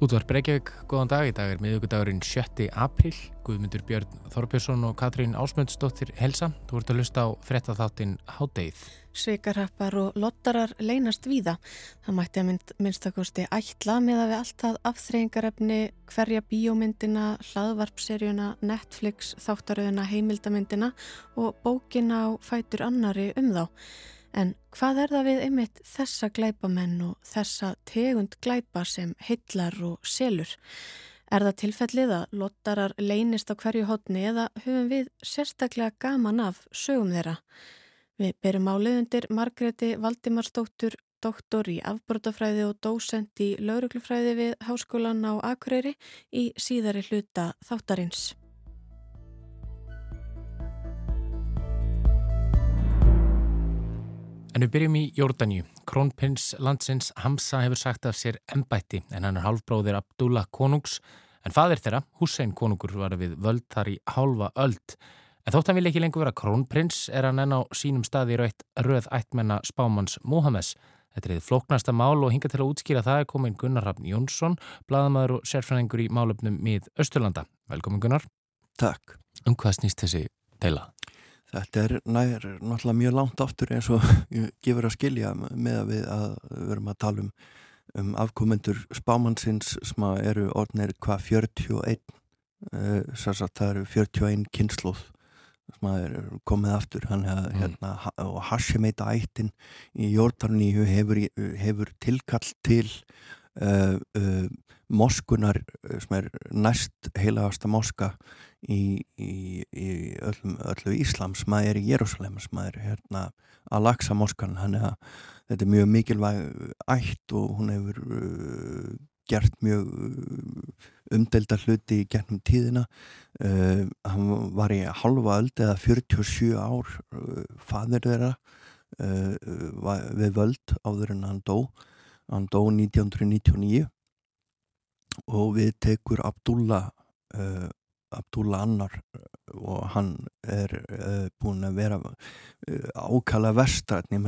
Útvarp Reykjavík, góðan dag. Í dag er miðugudagurinn 7. apríl. Guðmundur Björn Þorbjörnsson og Katrín Ásmundsdóttir Helsa. Þú ert að lusta á frettatháttin Hádeið. Svikarhappar og lottarar leynast víða. Það mætti að mynd, minnstakosti ætla með að við alltaf afþreyingarefni hverja bíómyndina, hlaðvarpserjuna, Netflix, þáttaröðuna, heimildamyndina og bókina á fætur annari um þá. En hvað er það við einmitt þessa glæpamenn og þessa tegund glæpa sem heillar og selur? Er það tilfellið að lottarar leynist á hverju hodni eða höfum við sérstaklega gaman af sögum þeirra? Við berum áliðundir Margreti Valdimarsdóttur, doktor í afbrotafræði og dósend í lauruglufræði við Háskólan á Akureyri í síðari hluta þáttarins. En við byrjum í Jórdaníu. Krónprins landsins Hamza hefur sagt af sér embætti en hann er halvbróðir Abdullah konungs en fadir þeirra, Hussein konungur, var við völd þar í hálfa öld. En þótt hann vil ekki lengur vera krónprins er hann enn á sínum staði rauðt röð ættmenna spámans Mohames. Þetta er þið flóknasta mál og hinga til að útskýra það er komin Gunnar Hafn Jónsson, bladamæður og sérfræðingur í málöfnum mið Östurlanda. Velkomin Gunnar. Takk. Um hvað snýst þessi deila? Þetta er nær, náttúrulega mjög langt aftur eins og gefur að skilja með að við að verum að tala um, um afkomendur spámannsins sem eru orðnir hvað 41 uh, sagt, það eru 41 kynnslóð sem er komið aftur hann, mm. hérna, og Hashemeita ættin í Jórdarníu hefur, hefur tilkall til uh, uh, moskunar sem er næst heilagasta moska í, í, í öllum, öllu Íslams, maður er í Jérúsalem maður er hérna að lagsa moskan. Hann er að þetta er mjög mikilvæg ætt og hún hefur uh, gert mjög umdelda hluti gennum tíðina. Hann var í halva öld eða 47 ár fadir þeirra við völd áður en hann dó hann dó 1999 og við tekur Abdullah uh, Abdullah Annar eh, og hann er uh, búin að vera uh, ákala vestrætni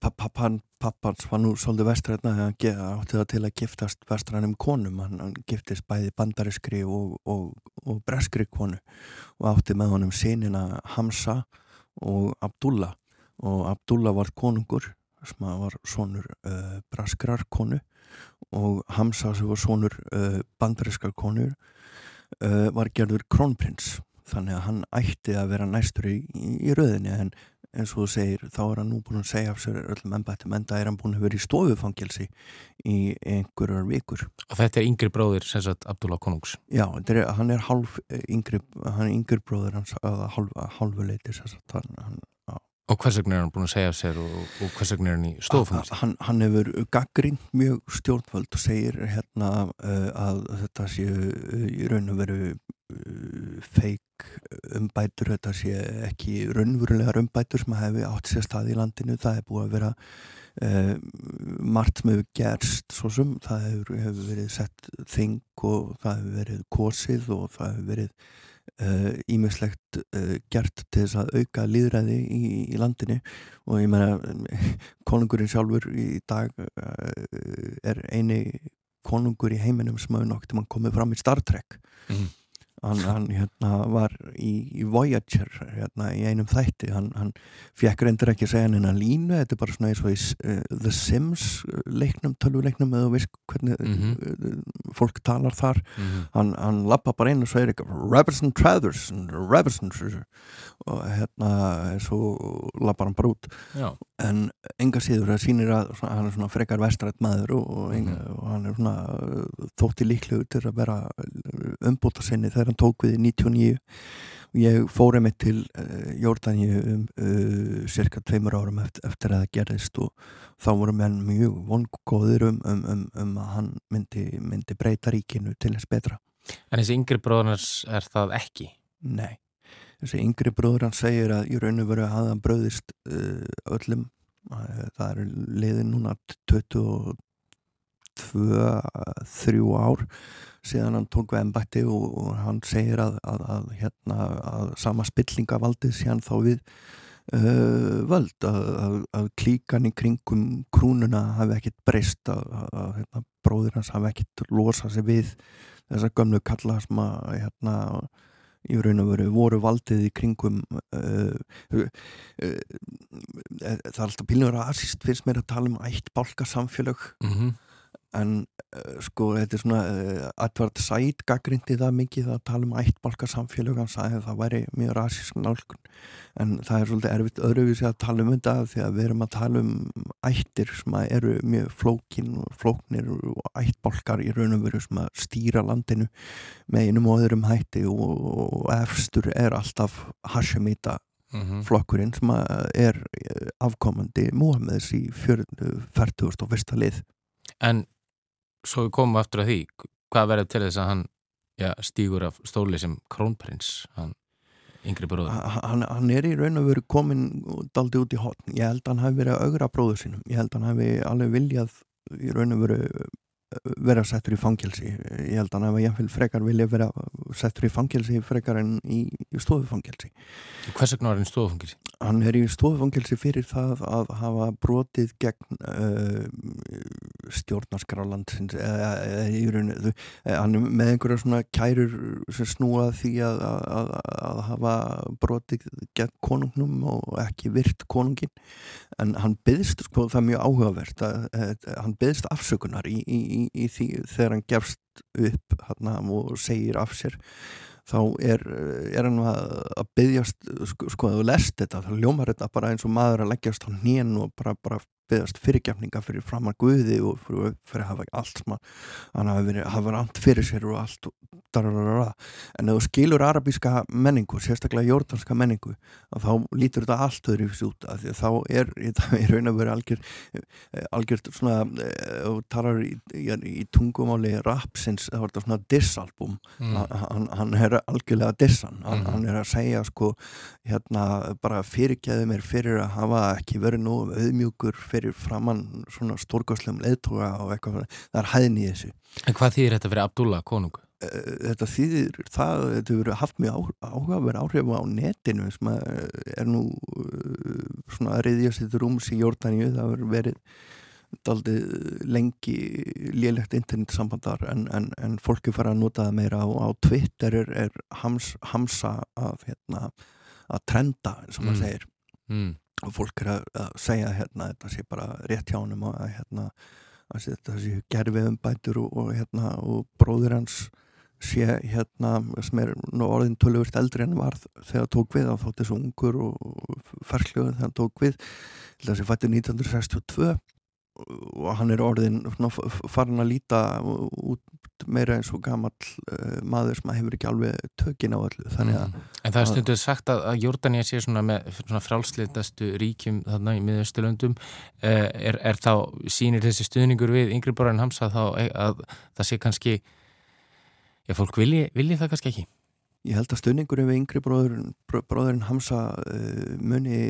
pappan pappans var nú svolítið vestrætna hann átti það til að giftast vestrænum konum. Hann, hann giftist bæði bandariskri og, og, og breskri konu og átti með honum sinina Hamza og Abdullah. Og Abdullah var konungur sem var sonur uh, breskrar konu og Hamza sem var sonur bandariskar konur uh, var gerður krónprins. Þannig að hann ætti að vera næstur í, í, röðinni en eins og þú segir þá er hann nú búin að segja af sér öllum ennbættum en það er hann búin að vera í stofufangilsi í einhverjar vikur. Og þetta er yngri bróðir sem sagt Abdullah Konungs. Já, er, hann er halv yngri, hann er yngri bróðir hans að halvuleiti hann, hann Og hvers vegna er hann búin að segja af sér og, og hvers vegna er hann í stofangilsi? Hann, hann hefur gaggrínt mjög stjórnvöld og segir hérna uh, að þetta sé uh, í raun og veru uh, feik umbætur, þetta sé ekki raunverulegar umbætur sem hefur átt sér stað í landinu, það hefur búin að vera margt sem hefur gerst svo sem, það hefur, hefur verið sett þing og það hefur verið kosið og það hefur verið ímislegt uh, uh, gert til þess að auka líðræði í, í landinu og ég meina konungurinn sjálfur í dag uh, er eini konungur í heiminum sem hafa nokt til mann komið fram í Star Trek mm. Hann, hann hérna, var í, í Voyager hérna, í einum þætti hann, hann fekk reyndir ekki að segja hann að línu þetta er bara svona eins og í uh, The Sims uh, leiknum, tölvuleiknum eða veist hvernig mm -hmm. uh, fólk talar þar mm -hmm. hann, hann lappa bara inn og segir eitthvað Robertson Trathers Robertson og hérna svo lappar hann bara út Já. en enga síður það sýnir að svona, hann er svona frekar vestrætt maður og, og, enga, -hmm. og hann er svona þótti líklegur til að vera umbúta sinni þegar hann tók við í 99 og ég fór einmitt til uh, Jórdaníu um uh, cirka tveimur árum eftir, eftir að það gerðist og þá voru menn mjög vongóðir um, um, um, um að hann myndi, myndi breyta ríkinu til þess betra. En þessi yngri bróðurnars er það ekki? Nei, þessi yngri bróður hann segir að í raun og veru að hann bröðist uh, öllum, það er liðin núna 22-3 ár síðan hann tók við ennbætti og, hann segir að, að, að, hérna, að sama spillingavaldið síðan þá við uh, völd að, klíkan í kringum krúnuna hafi ekkit breyst að, hérna, bróðir hans hafi ekkit losað sig við þessar gömlu kalla sem að hérna í raun og veru voru valdið í kringum uh, uh, uh, það er alltaf bílunur að assist fyrst mér að tala um ætt bálka samfélag mm -hmm en uh, sko þetta er svona uh, Edvard Said gaggrindi það mikið að tala um ættbalka samfélag hann sagði að það væri mjög rasísk nálgun en það er svolítið erfitt öðruvísi að tala um þetta því að við erum að tala um ættir sem eru mjög flókin og flóknir og ættbalkar í raun og veru sem að stýra landinu með einum og öðrum hætti og, og efstur er alltaf Hashemita mm -hmm. flokkurinn sem er afkomandi Mohameds í 40. og fyrsta lið En svo við komum aftur að því hvað verður til þess að hann já, stígur af stóli sem krónprins hann yngri bróður hann, hann er í raun og veru komin daldi út í hotn, ég held að hann hafi verið að augra bróður sínum, ég held að hann hafi alveg viljað í raun og veru vera settur í fangelsi. Ég held að hann hefði jáfnveil frekar vilja vera settur í fangelsi frekar en í, stofufangelsi. Hvers vegna var hann í stofufangelsi? Hann er í stofufangelsi fyrir það að hafa brotið gegn uh, stjórnarskrálandsins eða í rauninu hann er með einhverja svona kærur sem snúa því að, að, að hafa brotið gegn konungnum og ekki virt konungin en hann byðst, sko það er mjög áhugavert að, að, hann byðst afsökunar í, í, í því þegar hann gefst upp hérna, og segir af sér þá er, er hann að, að byggjast, sko, sko að þú lest þetta þá ljómar þetta bara eins og maður að leggjast á nén og bara, bara byggast fyrirgefninga fyrir framar Guði og fyrir, fyrir að hafa allt sem hann hafa verið, hafa amt fyrir sér og allt dararara. en ef þú skilur arabíska menningu, sérstaklega jórdanska menningu, þá lítur þetta allt öðru fyrst út, af því að þá er í raun að vera algjör algjör svona, ef þú talar í, í, í tungumáli rapsins, þá er þetta svona dissalbum mm. hann, hann er algjörlega dissan, hann, mm. hann er að segja sko, hérna, bara fyrirgeðu mér fyrir að hafa ekki verið nú auðmjúkur fyrir framann svona stórgóðslegum leðtoga og eitthvað, það er hæðin í þessu. En hvað þýðir þetta fyrir Abdullah konung? Eh, þetta þýðir það, þetta verður haft mjög áhugaverð áhrif á netinu sem er nú eh, svona að reyðja sér rúms í Jórdaníu, það verður verið aldrei lengi lélegt internetsambandar en, en, en fólki fara að nota það meira og á Twitter er, er hams, hamsa að, hérna, að trenda eins og maður mm. segir mm og fólk er að, að segja hérna þetta sé bara rétt hjá hann að hérna að þetta sé gerfið um bætur og, og hérna og bróður hans sé hérna sem er nú orðin tölvöld eldri en var þegar tók við þá þessu ungur og ferkljóð þegar tók við. Þessi fætti 1962 og hann er orðin farin að líta út meira eins og gammal uh, maður sem hefur ekki alveg tökin á allu mm. En það er stunduð sagt að, að Jordania sé svona með svona frálslitastu ríkjum þarna í miðausturlöndum. Uh, er, er þá sínir þessi stuðningur við yngri borðin Hamsa þá e, að það sé kannski já fólk vilji, vilji það kannski ekki? Ég held að stuðningur við yngri bróðurinn bróðurinn Hamsa uh, muni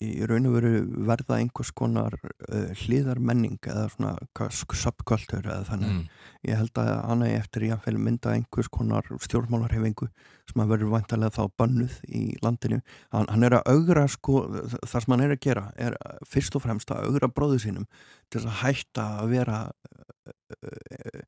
í raun og veru verða einhvers konar uh, hlýðarmenning eða svona subkultur eða þannig mm. ég held að hann er eftir í að mynda einhvers konar stjórnmálarhefingu sem að verður vantarlega þá bannuð í landinu hann, hann er að augra sko það sem hann er að gera er fyrst og fremst að augra bróðu sínum til að hætta að vera uh, uh,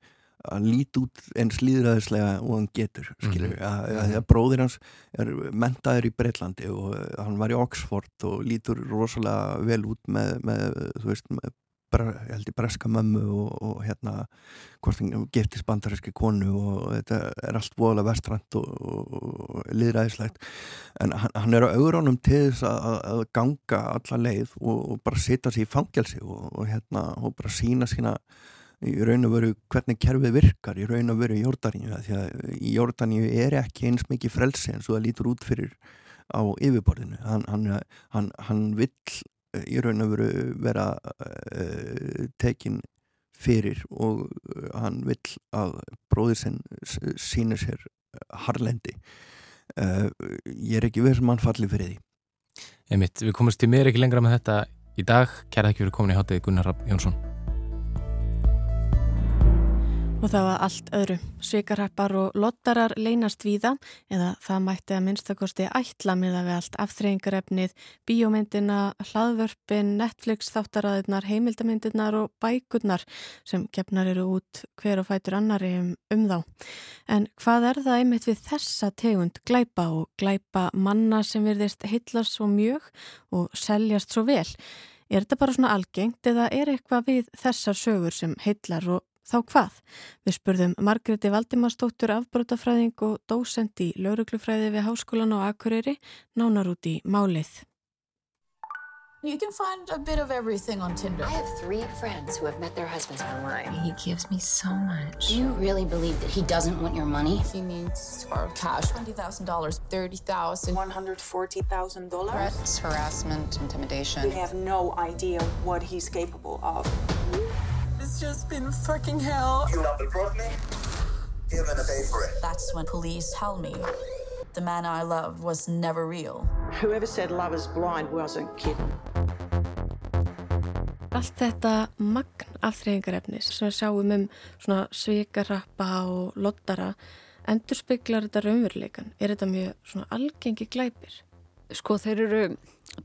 að líti út eins líðræðislega og hann getur skilur, mm að, að, að bróðir hans er mentaður í Breitlandi og hann var í Oxford og lítur rosalega vel út með, með þú veist, með bara, ég held í breska mömmu og, og hérna giftist bandaríski konu og þetta er allt voðalega vestrænt og, og liðræðislegt en hann, hann er á augrónum til þess að, að ganga alla leið og, og bara setja sér í fangelsi og hérna og bara sína sína í raun og veru hvernig kerfið virkar í raun og veru í Jórdaníu því að í Jórdaníu er ekki eins mikið frelsi eins og það lítur út fyrir á yfirborðinu. Hann, hann, hann, hann vill eh, í raun og veru vera uh, tekin fyrir og eh, hann vill að bróðir sinn sínir sér harlendi uh, ég er ekki verið sem hann falli fyrir því. Einmitt, við komumst til mér ekki lengra með þetta í dag, kæra ekki fyrir komin í hátegi Gunnar Rapp Jónsson Og það var allt öðru. Svikarhappar og lottarar leynast víða eða það mætti að minnstakosti ætla með að við allt afþreyingarefnið, bíómyndina, hlaðvörpin, Netflix, þáttaraðirnar, heimildamyndirnar og bækurnar sem gefnar eru út hver og fætur annari um, um þá. En hvað er það einmitt við þessa tegund glæpa og glæpa manna sem virðist heitlast svo mjög og seljast svo vel? Er þetta bara svona algengt eða er eitthvað við þessar sögur sem heitlar og Þá hvað? Við spurðum Margreti Valdimarsdóttur afbrótafræðing og dósend í lauruglufræði við Háskólan og Akureyri nánar út í málið. You can find a bit of everything on Tinder. I have three friends who have met their husbands online. He gives me so much. Do you really believe that he doesn't want your money? He needs our cash. $20,000, $30,000. $140,000. Threats, harassment, intimidation. We have no idea what he's capable of. It's just been fucking hell. You to report me? You're gonna pay for it. That's when police tell me the man I loved was never real. Whoever said love is blind wasn't kidding. Allt þetta magn afþreyingarefnis sem við sjáum um svona svikarappa og lottara endur speklar þetta raunveruleikan? Er þetta mjög svona algengi glæpir? Sko þeir eru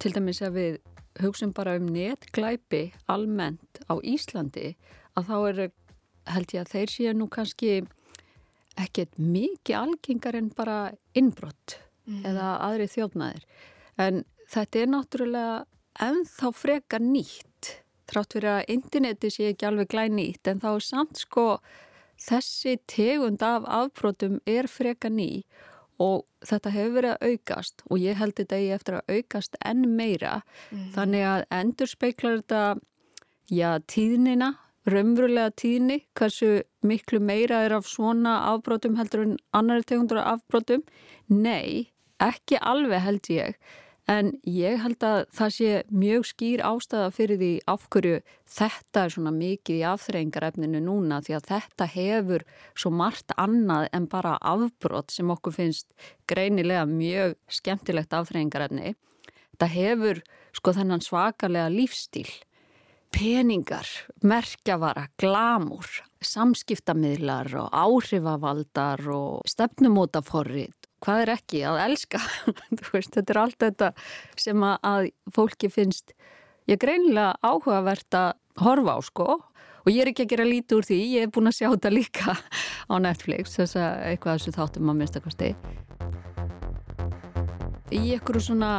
til dæmis að við hugsun bara um netglæpi almennt á Íslandi að þá eru held ég að þeir séu nú kannski ekkert mikið algengar en bara innbrott mm. eða aðri þjófnaðir en þetta er náttúrulega ennþá frekar nýtt trátt fyrir að interneti sé ekki alveg glæð nýtt en þá er samt sko þessi tegund af afbrotum er frekar ný og þetta hefur verið að aukast og ég held þetta í eftir að aukast enn meira. Mm. þannig að endur speiklar þetta já, tíðnina raunverulega tíðni, hversu miklu meira er af svona afbrotum heldur en annari tegundur af afbrotum? Nei, ekki alveg held ég En ég held að það sé mjög skýr ástæða fyrir því afhverju þetta er svona mikið í afþreyingarefninu núna því að þetta hefur svo margt annað en bara afbrott sem okkur finnst greinilega mjög skemmtilegt afþreyingarefni. Þetta hefur sko þennan svakalega lífstíl, peningar, merkjavara, glamur, samskiptamiðlar og áhrifavaldar og stefnumótaforrið hvað er ekki að elska? Veist, þetta er allt þetta sem að fólki finnst ég greinilega áhugavert að horfa á sko. Og ég er ekki að gera lítið úr því ég er búin að sjá þetta líka á Netflix þess að eitthvað þessu þáttum að minnstakosti í einhverju svona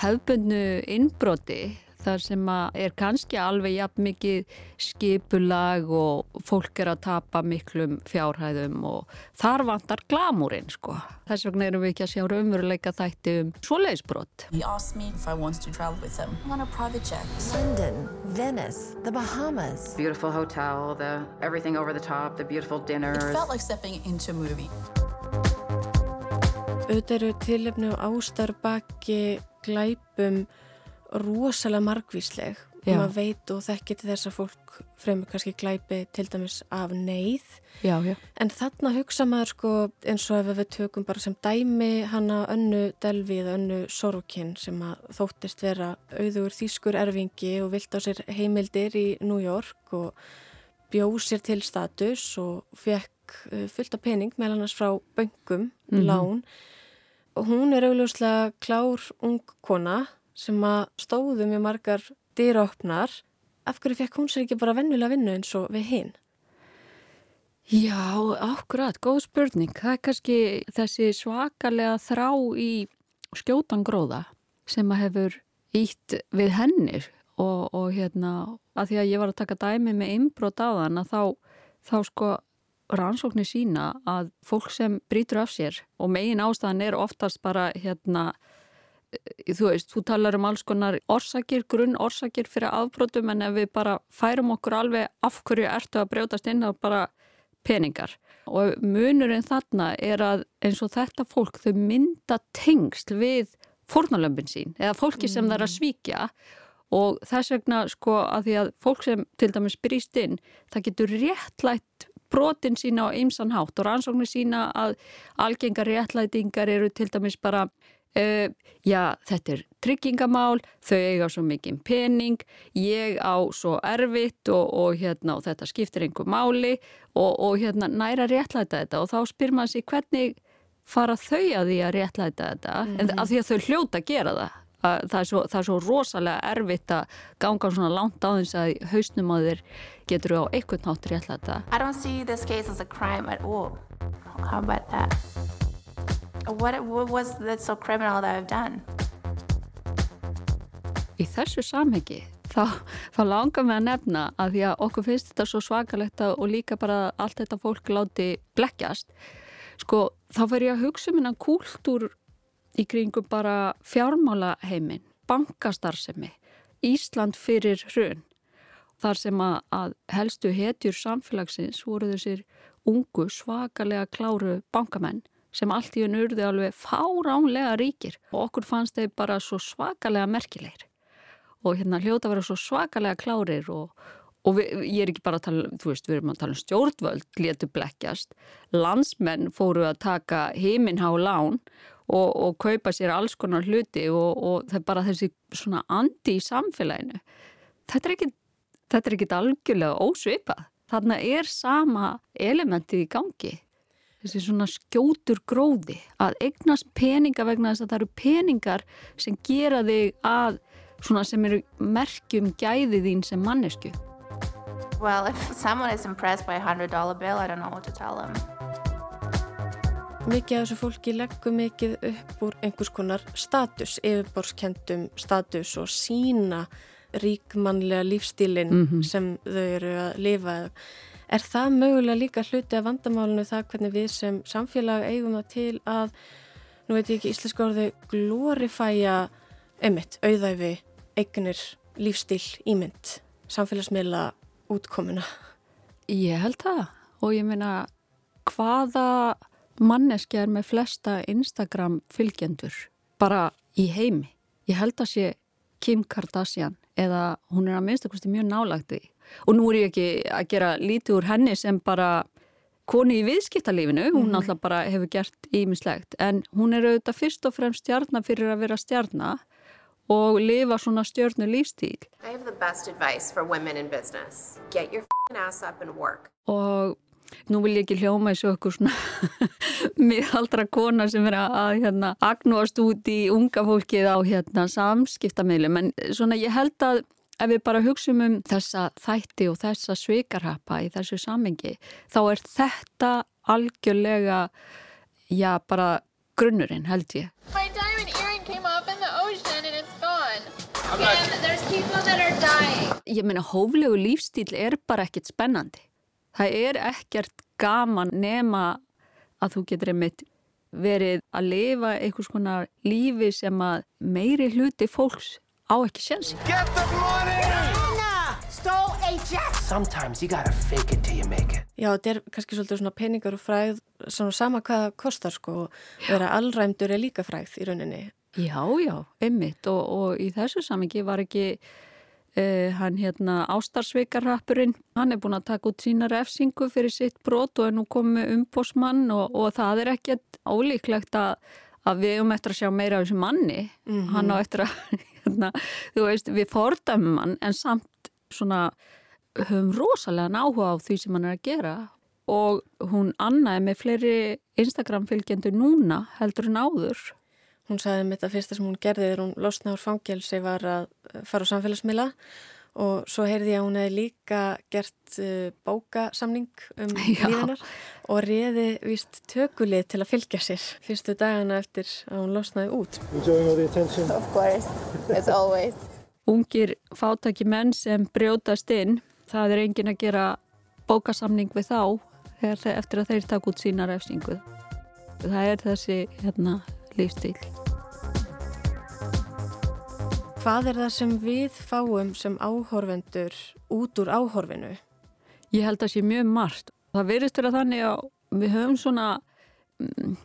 hefbundnu innbroti þar sem er kannski alveg jafn mikið skipulag og fólk er að tapa miklum fjárhæðum og þar vantar glamúrin sko. Þess vegna erum við ekki að sjá raunveruleika þætti um svoleiðsbrott. He asked me if I wanted to travel with him on a private jet. London, Venice, the Bahamas. Beautiful hotel, the everything over the top, the beautiful dinners. It felt like stepping into a movie. Auðvitað eru tilefni og ástar baki glæpum rosalega margvísleg. Og maður veit og þekkir til þess að fólk fremur kannski glæpi til dæmis af neyð. Já, já. en þarna hugsa maður sko eins og ef við tökum bara sem dæmi hana önnu Delvi eða önnu Sorokin sem að þóttist vera auður þýskur erfingi og vilt á sér heimildir í New York og bjóð sér til status og fekk uh, fullt af pening meðal annars frá böngum, mm -hmm. lán. Og hún er augljóslega klár ung kona sem að stóðu mjög margar dýraopnar, af hverju fekk hún sér ekki bara vennulega vinnu eins og við hinn? Já, akkurat, góð spurning. Það er kannski þessi svakalega þrá í skjótan gróða sem að hefur ítt við hennir og, og hérna, að því að ég var að taka dæmi með inbrót á þann að þá, þá sko rannsóknir sína að fólk sem brítur af sér og megin ástæðan er oftast bara hérna þú veist, þú talar um alls konar orsakir, grunn orsakir fyrir afbrotum en ef við bara færum okkur alveg af hverju ertu að brjótast inn á bara peningar og munurinn þarna er að eins og þetta fólk þau mynda tengst við fórnalömpin sín eða fólki sem mm. er að svíkja og þess vegna sko að því að fólk sem til dæmis brýst inn það getur réttlætt brotin sína á ymsan hátt og rannsóknir sína að algengar réttlætingar eru til dæmis bara Uh, já, þetta er tryggingamál, þau eiga svo mikið pening, ég á svo erfitt og, og, hérna, og þetta skiptir einhver máli og, og hérna, næra réttlæta þetta og þá spyr maður sér hvernig fara þau að því að réttlæta þetta mm -hmm. en mhm. að því að þau hljóta að gera það. Það er, svo, það er svo rosalega erfitt að ganga svona langt á þess að hausnum á þér getur á einhvern nátt réttlæta. I don't see this case as a crime at all. How about that? What, what was that so criminal that I've done? Í þessu samhengi þá, þá langar mig að nefna að því að okkur finnst þetta svo svakalegt og líka bara allt þetta fólk láti blekkjast. Sko þá fer ég að hugsa um kúltúr í kringum bara fjármála heiminn, bankastarfsemi, Ísland fyrir hrun. Þar sem að, að helstu hetjur samfélagsins voru þessir ungu svakalega kláru bankamenn sem allt í unn urði alveg fáránlega ríkir og okkur fannst þeir bara svo svakalega merkilegir og hérna hljóta vera svo svakalega klárir og, og við, ég er ekki bara að tala, þú veist, við erum að tala um stjórnvöld, letu blekkjast, landsmenn fóru að taka heiminhá lán og, og kaupa sér alls konar hluti og, og það er bara þessi svona andi í samfélaginu. Þetta er ekki, þetta er ekki algjörlega ósvipað. Þarna er sama elementið í gangi þessi svona skjótur gróði að eignast peninga vegna þess að það eru peningar sem gera þig að svona sem eru merkjum gæði þín sem mannesku Well, if someone is impressed by a hundred dollar bill, I don't know what to tell them Mikið af þessu fólki leggur mikið upp úr einhvers konar status, yfirborskendum status og sína ríkmannlega lífstílinn mm -hmm. sem þau eru að lifa eða Er það mögulega líka hluti af vandamálinu það hvernig við sem samfélag eigum það til að, nú veit ég ekki íslenska orði, glorifæja einmitt, auðæfi, eignir, lífstíl, ímynd, samfélagsmiðla útkomuna? Ég held það og ég meina hvaða manneski er með flesta Instagram fylgjendur bara í heimi. Ég held að sé Kim Kardashian eða hún er að minnstakosti mjög nálagt því og nú er ég ekki að gera lítið úr henni sem bara koni í viðskiptalífinu, hún mm. alltaf bara hefur gert ímislegt, en hún er auðvitað fyrst og fremst stjarnar fyrir að vera stjarnar og lifa svona stjörnu lífstíl. I have the best advice for women in business. Get your f***ing ass up and work. Og nú vil ég ekki hljóma þessu okkur svona miðaldra kona sem er að hérna, agnúast út í unga fólkið á hérna, samskiptamilum, en svona ég held að ef við bara hugsaum um þessa þætti og þessa svikarhappa í þessu samengi þá er þetta algjörlega já bara grunnurinn held ég. My diamond earring came off in the ocean and it's gone. And there's people that are dying. Ég meina hóflegu lífstíl er bara ekkert spennandi það er ekkert gaman nema að þú getur einmitt verið að lifa einhvers konar lífi sem að meiri hluti fólks á ekki sjensi. Get the money! Anna stole a jet! Sometimes you gotta fake it till you make it. Já, þetta er kannski svolítið svona peningar og fræð svona sama hvað það kostar sko og vera allræmdur er líka fræð í rauninni. Já, já, einmitt og, og í þessu samingi var ekki uh, hann hérna ástarsveikarrappurinn, hann er búin að taka út sína refsingu fyrir sitt brot og er nú komið umbósmann og, og það er ekkert ólíklegt að að við um eftir að sjá meira af þessu manni. Mm -hmm. hann á eftir að hérna, þú veist, við fordæmum hann en samt svona höfum rosalega náhuga á því sem hann er að gera. Og hún Anna er með fleiri Instagram fylgjendur núna heldur en áður Hún sagði með þetta fyrsta sem hún gerði þegar hún losna úr fangelsi var að fara á samfélagsmiðla og svo heyrði ég að hún hefði líka gert uh, bókasamning um lífinar og reði vist tökulið til að fylgja sér fyrstu dagana eftir að hún losnaði út. Of course, as always. Ungir fátaki menn sem brjótast inn, það er engin að gera bókasamning við þá eftir að þeir taka út sína refsingu. Það er þessi hérna, lífstíl. Hvað er það sem við fáum sem áhorfendur út úr áhorfinu? Ég held að það sé mjög margt. Það verist vera þannig að við höfum svona mm,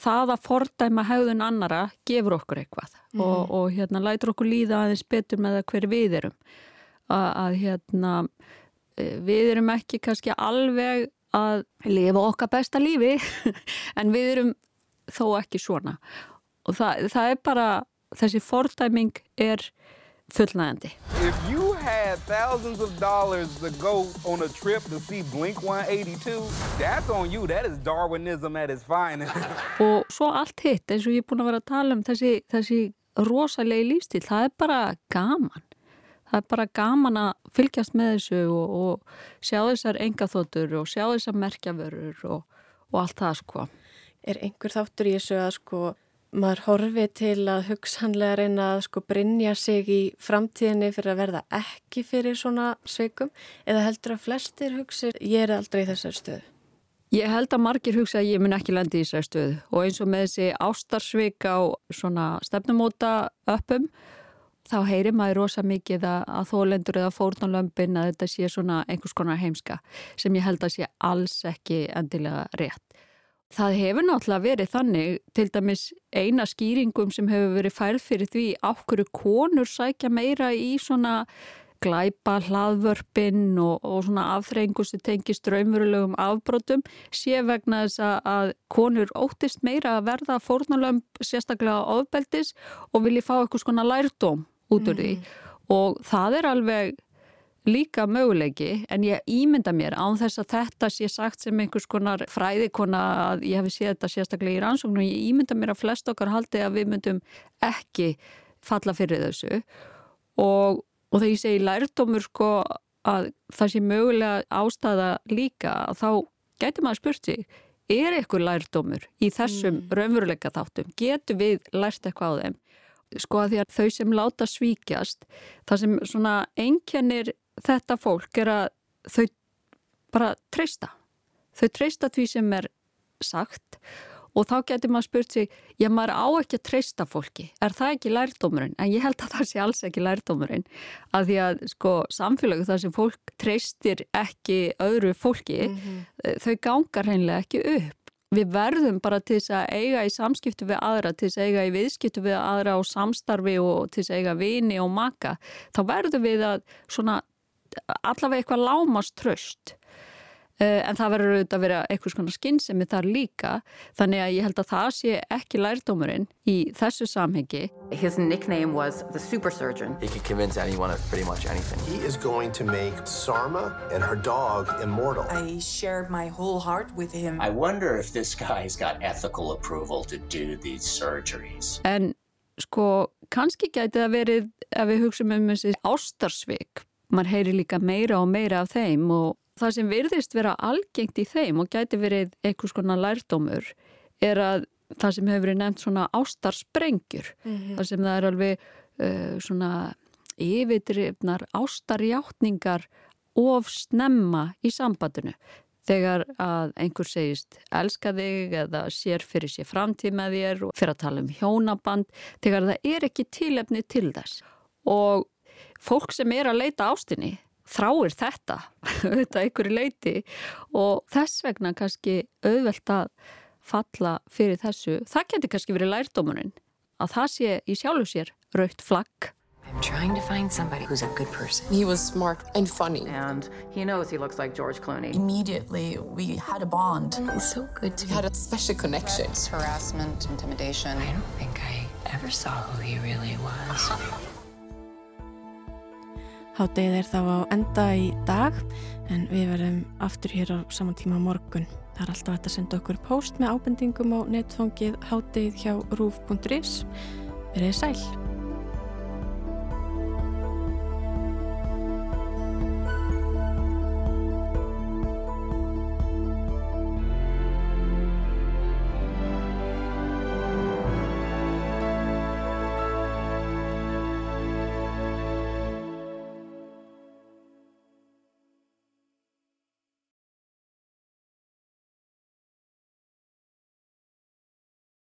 það að fordæma haugðun annara gefur okkur eitthvað mm. og, og hérna lætur okkur líða aðeins betur með það hver við erum. Að, að hérna e, við erum ekki kannski alveg að lifa okkar besta lífi en við erum þó ekki svona og það, það er bara þessi fordæming er fullnægandi. If you had thousands of dollars to go on a trip to see Blink-182, that's on you. That is Darwinism at its finest. og svo allt hitt eins og ég er búin að vera að tala um þessi, þessi rosalegi lífstíl, það er bara gaman. Það er bara gaman að fylgjast með þessu og, og sjá þessar engaþóttur og sjá þessar merkjavörur og, og allt það sko. Er einhver þáttur í þessu að sko maður horfi til að hugsanlega reyna að sko brinja sig í framtíðinni fyrir að verða ekki fyrir svona sveikum eða heldur að flestir hugsi ég er aldrei í þessari stöðu? Ég held að margir hugsa að ég mun ekki lendi í þessari stöðu og eins og með þessi ástarsvik á svona stefnumóta öppum þá heyrir maður rosa mikið að þólendur eða fórnulömpin að þetta sé svona einhvers konar heimska sem ég held að sé alls ekki endilega rétt. Það hefur náttúrulega verið þannig, til dæmis eina skýringum sem hefur verið færð fyrir því ákveður konur sækja meira í svona glæpa hlaðvörpin og, og svona afþrengu sem tengir ströymverulegum afbrotum sé vegna þess að konur óttist meira að verða fórnulömp sérstaklega ofbeldis og vilji fá eitthvað svona lærdóm út úr því mm. og það er alveg líka möguleiki en ég ímynda mér án þess að þetta sé sagt sem einhvers konar fræðikona að ég hef séð þetta sérstaklega í rannsóknu og ég ímynda mér að flest okkar haldi að við myndum ekki falla fyrir þessu. Og, og þegar ég segi lærdómur sko að það sé mögulega ástæða líka þá getur maður spurt sig er eitthvað lærdómur í þessum mm. raunveruleika þáttum? Getur við lært eitthvað á þeim? Sko að því að þau sem láta svíkjast það sem svona einkennir þetta fólk er að þau bara treysta. Þau treysta því sem er sagt og þá getur maður spurt sig, já maður á ekki að treysta fólki, er það ekki lærdómurinn? En ég held að það sé alls ekki lærdómurinn að því að sko samfélagi þar sem fólk treystir ekki öðru fólki, mm -hmm. þau gangar hreinlega ekki upp. Við verðum bara til þess að eiga í samskiptu við aðra, til þess að eiga í viðskiptu við aðra og samstarfi og til þess að eiga vini og maka. Þá verðum við að svona allavega eitthvað lámast tröst uh, en það verður auðvitað að vera eitthvað svona skinnsemi þar líka. Þannig að ég held að það sé ekki lærdómurinn í þessu samhengi. His nickname was the super surgeon He can convince anyone of pretty much anything. He is going to make Sarma and her dog immortal. I shared my whole heart with him. I wonder if this guy's got ethical approval to do these surgeries. En sko kannski gæti það verið ef við hugsaum um þessi ástarsvik maður heyri líka meira og meira af þeim og það sem virðist vera algengt í þeim og gæti verið einhvers konar lærdómur er að það sem hefur verið nefnt svona ástarsprengjur mm -hmm. það sem það er alveg uh, svona yfirdrifnar ástarjáttningar of snemma í sambandinu þegar að einhver segist elska þig eða sér fyrir sér framtíð með þér og fyrir að tala um hjónaband þegar það er ekki tilefni til þess og fólk sem er að leita ástinni þráir þetta, þetta einhverju leiti og þess vegna kannski auðvelt að falla fyrir þessu. Það getur kannski verið lærdómunin að það sé í sjálfu sér raukt flagg. I'm trying to find somebody who's a good person. He was smart and funny. And he knows he looks like George Clooney. Immediately, we had a bond. It was so good to We had a special connection. It's harassment, intimidation. I don't think I ever saw who he really was. Háttegið er þá á enda í dag en við verðum aftur hér á saman tíma morgun. Það er alltaf að senda okkur post með ábendingum á netfangið háttegið hjá rúf.is. Verðið sæl!